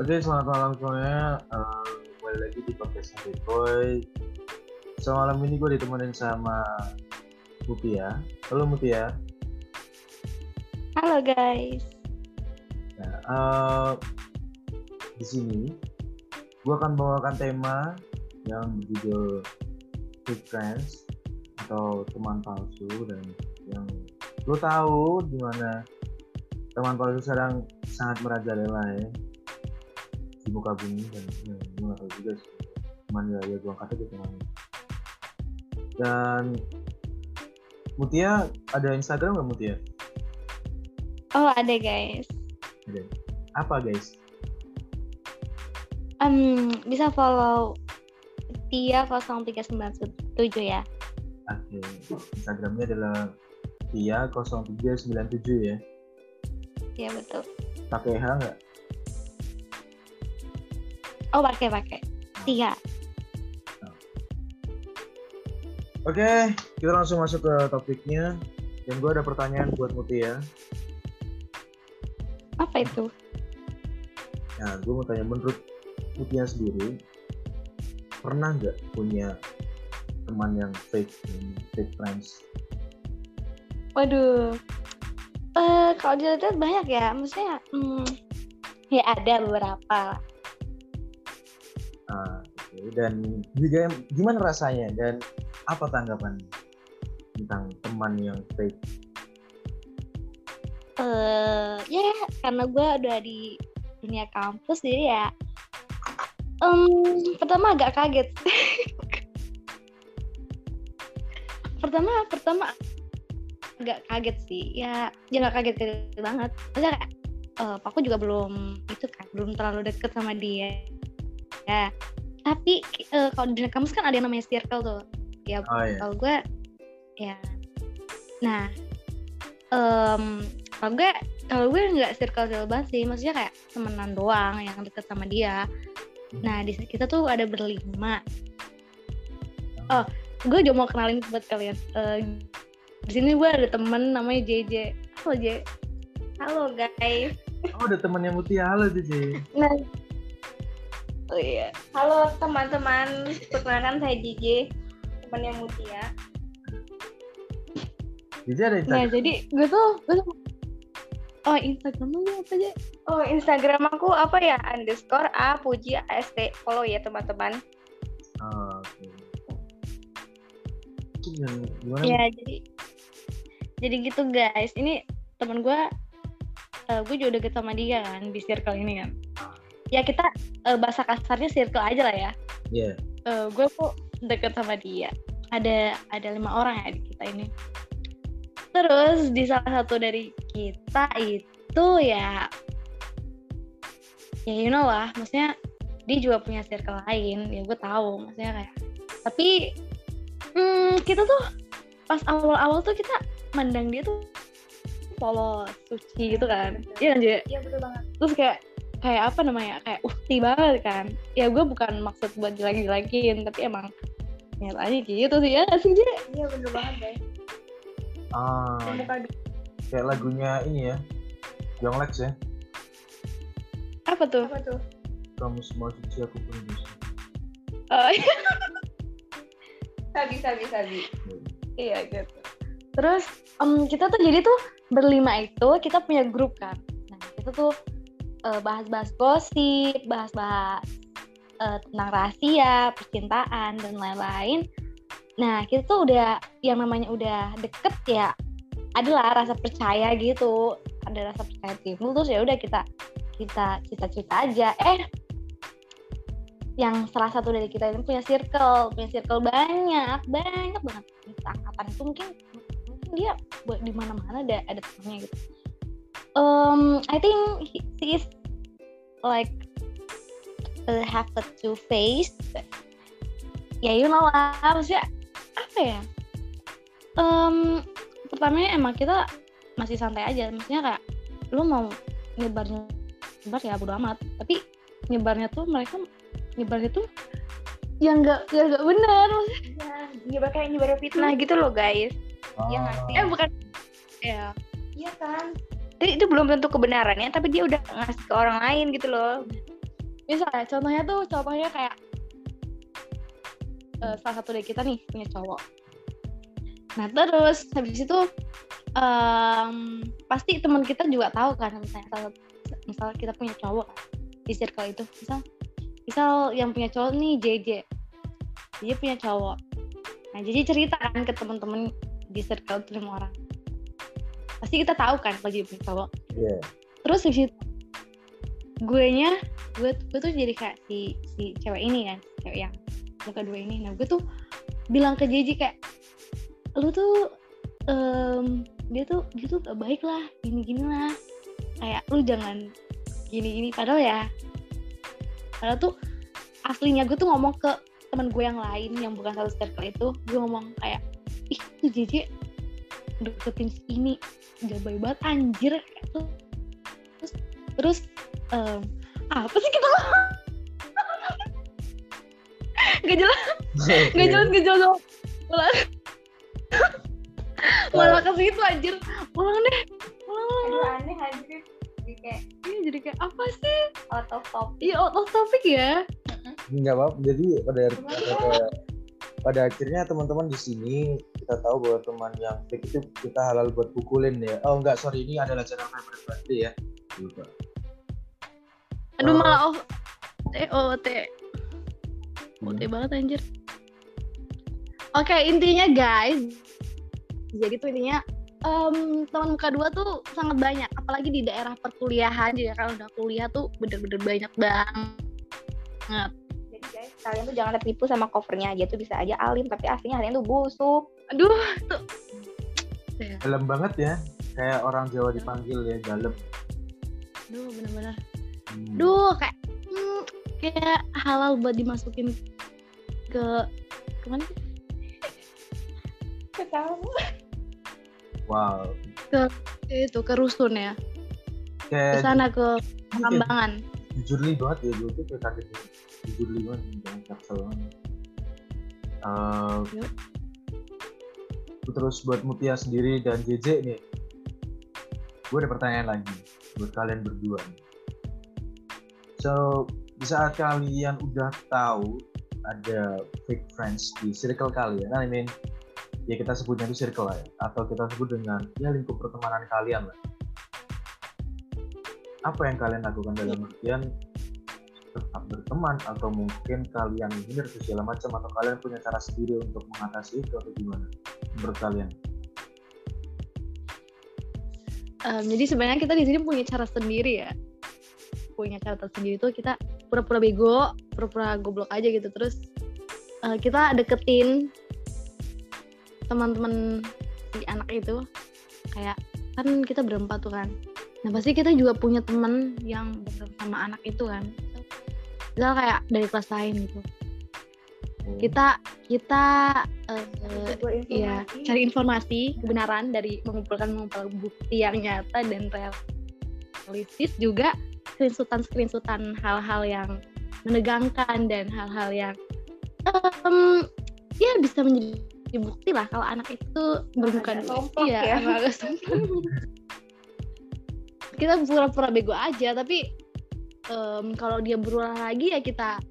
Oke, selamat malam semuanya. Uh, kembali lagi di podcast Boy. So, malam ini gue ditemenin sama Mutia. Halo Mutia. Halo guys. Nah, uh, di sini gue akan bawakan tema yang berjudul fake friends atau teman palsu dan yang lo tahu di mana teman palsu sekarang sangat merajalela ya di muka bumi dan ya, gue gak juga sih cuman ya ya gue angkat aja temannya dan Mutia ada Instagram nggak Mutia? Oh ada guys. Ada. Apa guys? Um, bisa follow Tia 0397 ya. Oke, Instagramnya adalah Tia 0397 ya. Iya betul. Pakai H nggak? Oh pakai pakai. Tia. Oke, kita langsung masuk ke topiknya. Dan gue ada pertanyaan buat Muti ya. Apa itu? Nah, gue mau tanya menurut Mutia sendiri, pernah nggak punya teman yang fake, fake friends? Waduh, uh, kalau dilihat banyak ya, maksudnya hmm, ya ada beberapa. Nah, okay. dan juga gimana rasanya dan apa tanggapan tentang teman yang fake? Uh, ya karena gue udah di dunia kampus jadi ya um, pertama agak kaget pertama pertama agak kaget sih ya ya nggak kaget, kaget banget maksudnya uh, aku juga belum itu kan belum terlalu deket sama dia ya. Tapi uh, kalau di dunia kampus kan ada yang namanya circle tuh. Ya oh, iya. kalau gue ya. Nah um, kalau gue kalau gue nggak circle circle banget sih. Maksudnya kayak temenan doang yang deket sama dia. Nah di kita tuh ada berlima. Oh gue juga mau kenalin buat kalian. Uh, di sini gue ada temen namanya JJ halo J. Halo guys. Oh ada temennya Mutia. Halo JJ nah oh iya halo teman-teman perkenalkan saya JJ temannya Mutia JJ ada Instagram ya jadi gue tuh gue tuh Oh Instagram lu apa aja? Oh Instagram aku apa ya underscore a puji ast follow ya teman-teman. Oh, Oke. Okay. Gimana? Ya jadi jadi gitu guys. Ini teman gue, uh, gue juga deket sama dia kan di circle ini kan. Ya kita uh, bahasa kasarnya circle aja lah ya. Iya. Yeah. Uh, gue kok deket sama dia. Ada ada lima orang ya di kita ini. Terus di salah satu dari kita itu ya ya you know lah, maksudnya dia juga punya circle lain, ya gue tahu, maksudnya kayak tapi hmm, kita tuh pas awal-awal tuh kita mandang dia tuh polos, suci gitu kan, iya kan Iya betul banget. Terus kayak kayak apa namanya kayak ukti banget kan ya gue bukan maksud buat jelek-jelekin tapi emang nyatanya gitu sih ya sih dia iya bener banget guys Ah, kayak lagunya ini ya, Young Lex ya. Apa tuh? Apa tuh? Kamu semua suci aku pun bisa. Oh iya. sabi sabi sabi. Iya gitu. Terus um, kita tuh jadi tuh berlima itu kita punya grup kan. Nah kita tuh uh, bahas-bahas gosip, bahas-bahas uh, tentang rahasia, percintaan dan lain-lain. Nah, kita tuh udah yang namanya udah deket ya adalah rasa percaya gitu. Ada rasa percaya timbul terus ya udah kita kita cerita-cerita aja. Eh yang salah satu dari kita ini punya circle, punya circle banyak, banyak banget. Angkatan itu mungkin mungkin dia di mana-mana ada ada temannya gitu. Um, I think he, he is like uh, have a two face. Ya you know lah, maksudnya apa ya? Um, pertamanya emang kita masih santai aja. Maksudnya kayak lu mau nyebarnya nyebar ya bodo amat. Tapi nyebarnya tuh mereka nyebarnya tuh yang enggak ya enggak benar maksudnya. Ya, nyebar kayak nyebar fitnah gitu loh guys. Oh. ya ngasih eh bukan. Ya iya kan jadi itu belum tentu kebenarannya tapi dia udah ngasih ke orang lain gitu loh. Misalnya contohnya tuh contohnya kayak uh, salah satu dari kita nih punya cowok. Nah terus habis itu um, pasti teman kita juga tahu kan misalnya misal kita punya cowok di circle itu misal misal yang punya cowok nih JJ dia punya cowok. Nah JJ cerita kan ke teman-teman di circle itu lima orang pasti kita tahu kan kalau jadi cowok yeah. terus di situ gue nya gue gue tuh jadi kayak si si cewek ini kan cewek yang muka dua ini. Nah gue tuh bilang ke JJ kayak lu tuh um, dia tuh dia tuh gak baik lah gini gini lah. Kayak lu jangan gini gini padahal ya padahal tuh aslinya gue tuh ngomong ke teman gue yang lain yang bukan satu circle itu. Gue ngomong kayak ih tuh JJ deketin ini. Gak baik banget anjir. Terus terus um, apa sih kita gak jelas. Gak jelas gak jelas. Malah malah ke situ anjir. Ulang deh. Ulang Aduh aneh anjir. Jadi kayak iya jadi kayak apa sih? Out of topic. Iya out of topic ya? Nggak apa jadi pada pada, pada akhirnya teman-teman di sini kita tahu bahwa teman yang fake itu kita halal buat pukulin ya. Oh enggak sorry ini adalah channel favorite birthday ya. Lupa aduh Oh. malah oh t o t. Hmm. OT banget anjir. Oke intinya guys. Jadi tuh intinya em, teman muka dua tuh sangat banyak. Apalagi di daerah perkuliahan jadi kalau udah kuliah tuh bener-bener banyak banget. Jadi guys kalian tuh jangan tertipu sama covernya aja tuh. Bisa aja alim tapi aslinya kalian tuh busuk aduh tuh. Dalam banget ya kayak orang Jawa dipanggil ya dalam aduh bener-bener. Hmm. duh kayak hmm, kayak halal buat dimasukin ke ke mana sih? ketahu wow. Itu ke rusun ya? Ke sana ke kayak Kambangan jujurly banget ya gue tuh kayak kaget banget. jujurly banget jangan capsule banget. Eh, Yuk. Terus buat Mutia sendiri dan JJ nih. Gue ada pertanyaan lagi buat kalian berdua nih. so di saat kalian udah tahu ada fake friends di circle kalian I mean ya kita sebutnya itu circle lah ya atau kita sebut dengan ya lingkup pertemanan kalian lah. Apa yang kalian lakukan dalam artian tetap berteman atau mungkin kalian minder segala macam atau kalian punya cara sendiri untuk mengatasi itu atau gimana menurut kalian? Em, jadi sebenarnya kita di sini punya cara sendiri ya. Punya cara tersendiri tuh kita pura-pura bego pura-pura goblok aja gitu. Terus eh, kita deketin teman-teman si anak itu. Kayak kan kita berempat tuh kan. Nah pasti kita juga punya teman yang bareng sama anak itu kan. Misal kayak dari kelas lain gitu kita kita Iya, informasi. cari informasi kebenaran dari mengumpulkan mengumpulkan bukti yang nyata dan realistis juga screenshotan screenshotan hal-hal yang menegangkan dan hal-hal yang em, ya bisa menjadi bukti lah kalau anak itu dua. sompok Iya, ya. sompok. kita pura-pura bego aja tapi em, kalau dia berulang lagi ya kita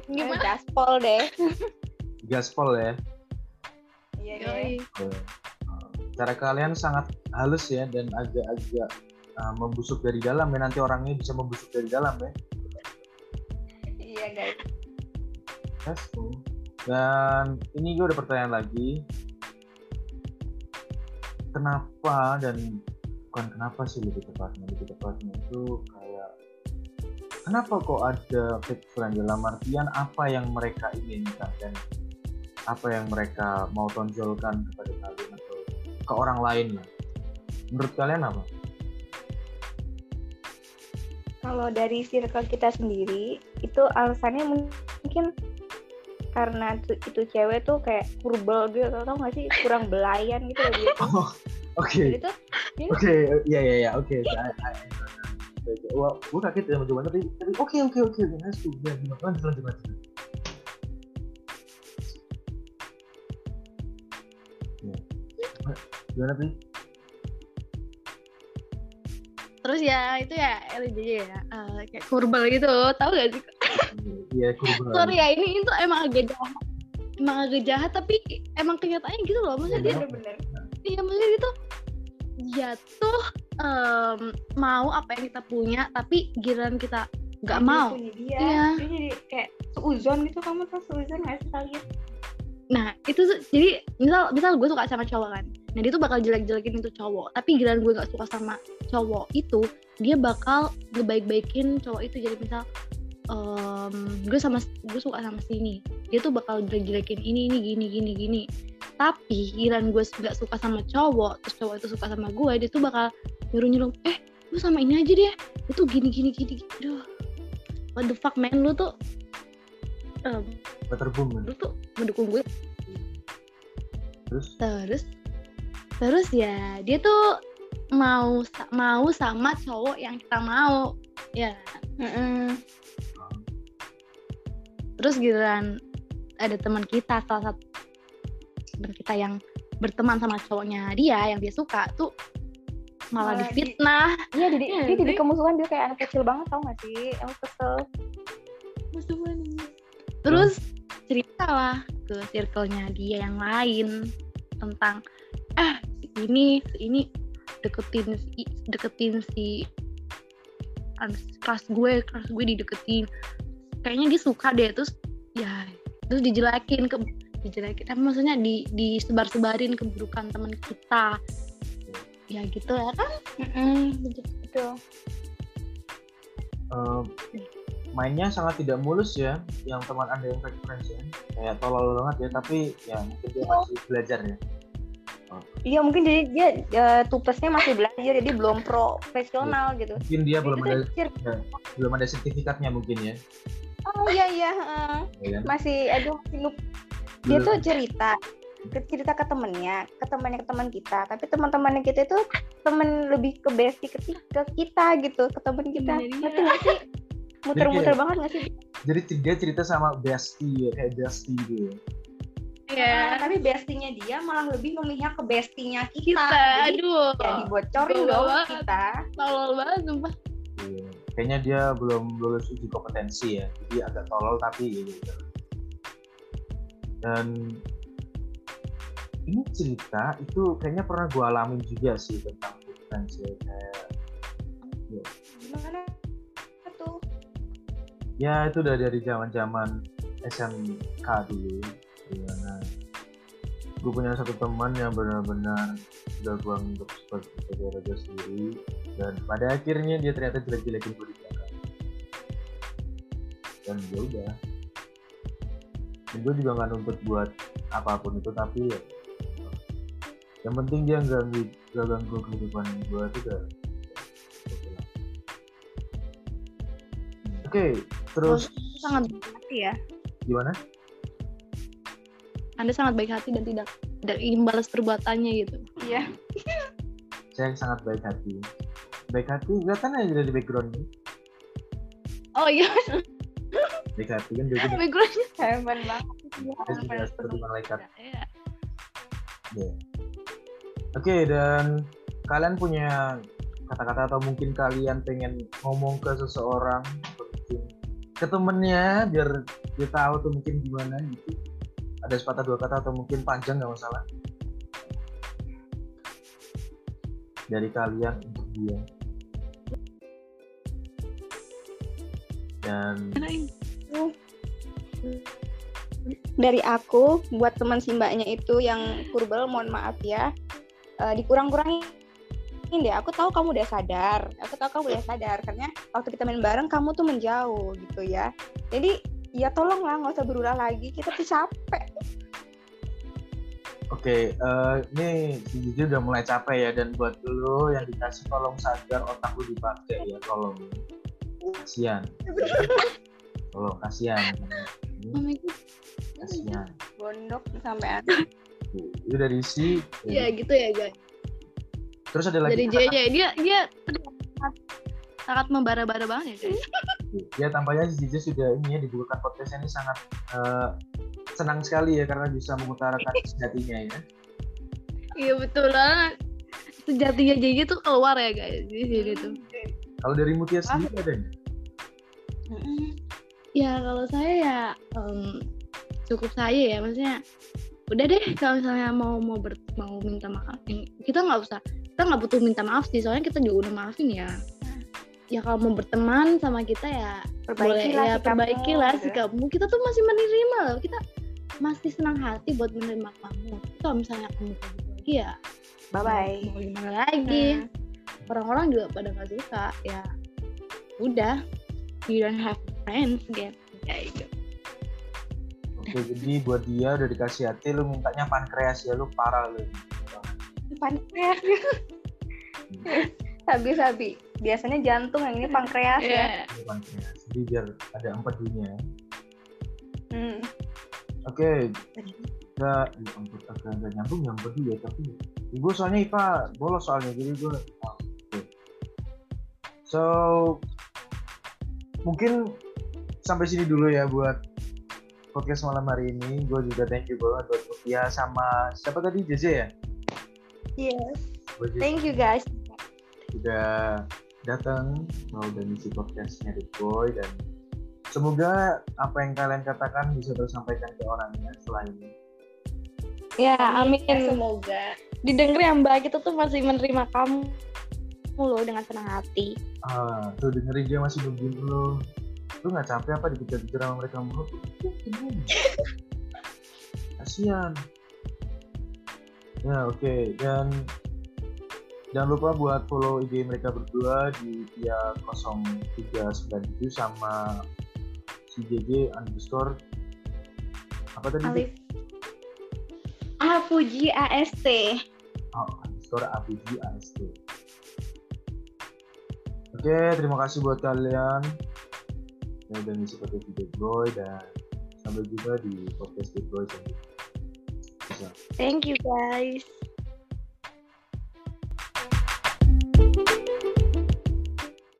gimana? gaspol deh. Gaspol ya. Iya deh Yoi. Eh, cara kalian sangat halus ya dan agak-agak uh, membusuk dari dalam ya. Nanti orangnya bisa membusuk dari dalam ya. Iya guys. Yes. Dan ini gue ada pertanyaan lagi. Kenapa dan bukan kenapa sih lebih tepatnya lebih tepatnya itu kayak kenapa kok ada fake friend dalam artian apa yang mereka inginkan dan apa yang mereka mau tonjolkan kepada kalian atau ke orang lain lah. Menurut kalian apa? kalau dari circle kita sendiri itu alasannya mungkin karena itu, itu cewek tuh kayak kurbel gitu tau gak sih kurang belayan gitu loh dia Oh, Oke. tuh Oke, ya ya ya, oke. Oke, Wah, gue kaget ya sama jawaban tapi, tapi oke oke oke, nice tuh. Ya, gimana? lanjut lanjut lanjut. Ya. Gimana sih? terus ya itu ya LJJ ya eh, kayak kurbel gitu tahu gak sih Iya, kurban. sorry ya ini itu emang agak jahat emang agak jahat tapi emang kenyataannya gitu loh maksudnya dia bener-bener iya maksudnya gitu dia tuh em, mau apa yang kita punya tapi giliran kita nggak mau. punya dia. Iya. dia jadi kayak seuzon gitu. Kamu tau seuzon gak sih kalian nah itu tuh jadi misal misal gue suka sama cowok kan. Nah dia tuh bakal jelek-jelekin itu cowok. Tapi giliran gue nggak suka sama cowok itu dia bakal ngebaik-baikin cowok itu. Jadi misal em, gue sama gue suka sama si ini. Dia tuh bakal jelek-jelekin ini ini gini gini gini tapi giliran gue nggak suka sama cowok terus cowok itu suka sama gue dia tuh bakal nyuruh nyuruh eh lu sama ini aja deh lu tuh gini gini gini aduh what the fuck man lu tuh em, Waterboom lu tuh mendukung gue. Terus? Terus terus ya dia tuh mau mau sama cowok yang kita mau ya. Mm-mm. terus giliran ada teman kita salah satu teman kita yang berteman sama cowoknya dia yang dia suka tuh malah, Malah di- difitnah Iya, jadi dia jadi kemusuhan dia kayak anak kecil banget tau gak sih? Aku kesel. terus cerita lah ke circle-nya dia yang lain tentang ah si ini ini deketin si deketin si kelas gue kelas gue dideketin kayaknya dia suka deh terus ya terus dijelekin ke dijelekin apa maksudnya di disebar-sebarin keburukan teman kita ya gitu ya kan Mm-mm, betul. eh, mainnya sangat tidak mulus ya yang teman anda yang fake friends ya kayak tolol banget ya tapi ya mungkin dia masih belajar ya Iya mungkin jadi dia eh, tupesnya masih belajar jadi belum profesional gitu. mungkin dia belum Itu ada cir- belum ada sertifikatnya mungkin ya, Oh iya iya, heeh. ya kan? masih aduh masih noob. Dia Belum- tuh cerita ke- cerita ke temennya, ke temannya ke teman kita, tapi teman-temannya kita itu temen lebih ke bestie ke, ke kita gitu, ke temen kita. Dia. Ngerti nggak sih? Muter-muter banget nggak sih? jadi dia cerita sama bestie ya kayak bestie gitu ya Nah, tapi bestinya dia malah lebih memihak ke bestinya kita. kita Jadi aduh ya dibocorin dong banget. kita. tolol banget sumpah Iya. kayaknya dia belum lulus uji kompetensi ya jadi agak tolol tapi ya gitu dan ini cerita itu kayaknya pernah gue alamin juga sih tentang friends ya kayak Gimana tuh? ya itu udah dari zaman zaman SMK dulu di mana gue punya satu teman yang benar-benar udah gue anggap sebagai saudara gue sendiri dan pada akhirnya dia ternyata jelek-jelekin gue di belakang. Dan ya udah gue juga nggak nuntut buat apa pun itu tapi ya yang penting dia nggak ganggu- nggak ganggu kehidupan gue itu udah. Oke oke terus sangat baik hati ya. Gimana? Anda sangat baik hati dan tidak tidak ingin balas perbuatannya gitu. Iya. saya sangat baik hati. Baik hati kelihatan aja dari backgroundnya. Oh iya baik hati kan dia backgroundnya Hebat banget. sudah seperti malaikat. Ya. ya oke dan kalian punya kata-kata atau mungkin kalian pengen ngomong ke seseorang mungkin ke temennya biar dia tahu tuh mungkin gimana gitu. Ada sepatah dua kata atau mungkin panjang nggak masalah. Dari kalian untuk dia. Dan Dari aku buat teman si mbaknya itu yang kurbel mohon maaf ya. Eh, dikurang-kurangin deh. Aku tahu kamu udah sadar. Aku tahu kamu udah sadar karena waktu kita main bareng kamu tuh menjauh gitu ya. Jadi ya tolonglah nggak usah berulah lagi. Kita tuh capek. Oke, eh, ini si udah mulai capek ya dan buat lo yang dikasih tolong sadar otak lu dipakai ya tolong. Kasihan. Tolong kasihan. Oh Ini. Gondok sampai ada. Itu dari si ya gitu ya guys Terus ada lagi dari kata- JJ dia dia sangat, sangat membara-bara banget ya guys ya tampaknya si Gigi sudah ini ya dibukakan podcast ini sangat eh, senang sekali ya karena bisa mengutarakan isi hatinya ya. iya betul banget. Sejatinya jadi tuh keluar ya guys di sini tuh. Kalau dari Mutia sendiri ada nggak? Ya kalau saya ya em, cukup saya ya maksudnya udah deh kalau misalnya mau mau ber, mau minta maaf kita nggak usah kita nggak butuh minta maaf sih soalnya kita juga udah maafin ya. Ya kalau mau berteman sama kita ya boleh Perbaikilah ya sikapmu, perbaikilah gitu. sikapmu. Kita tuh masih menerima loh kita masih senang hati buat menerima kamu. Kalau misalnya kamu kayak gitu lagi ya bye bye mau gimana lagi? Orang-orang juga pada nggak suka ya udah you don't have friends gitu kayak gitu Oke, jadi buat dia udah dikasih hati, lu mintanya pankreas ya, lu parah lu. pankreas sabi sabi biasanya jantung yang ini pankreas ya Iya. Pankreas. Jadi biar ada empedunya. Hmm. Oke, nggak empat agak nggak nyambung yang empedu ya, tapi gue soalnya IPA bolos soalnya, jadi gue. oh. So, mungkin sampai sini dulu ya buat podcast malam hari ini. Gue juga thank you banget buat Mutia sama siapa tadi JJ ya? yes thank you guys udah datang mau udah ngisi podcastnya The Boy dan semoga apa yang kalian katakan bisa tersampaikan ke orangnya setelah ini. ya Ya, amin semoga didengar ya mbak kita tuh masih menerima kamu loh dengan senang hati Ah, tuh dengerin dia masih nungguin lu. Lu nggak capek apa dikejar-kejar sama mereka mulu? Kasian. Ya oke dan jangan lupa buat follow IG mereka berdua di via 0397 sama si JJ underscore apa tadi? Alif A Fuji AST Oh, underscore ABG AST. Oke, terima kasih buat kalian udah ngisi podcast di Dead Boy dan sampai jumpa di podcast Dead Boy selanjutnya. Thank you guys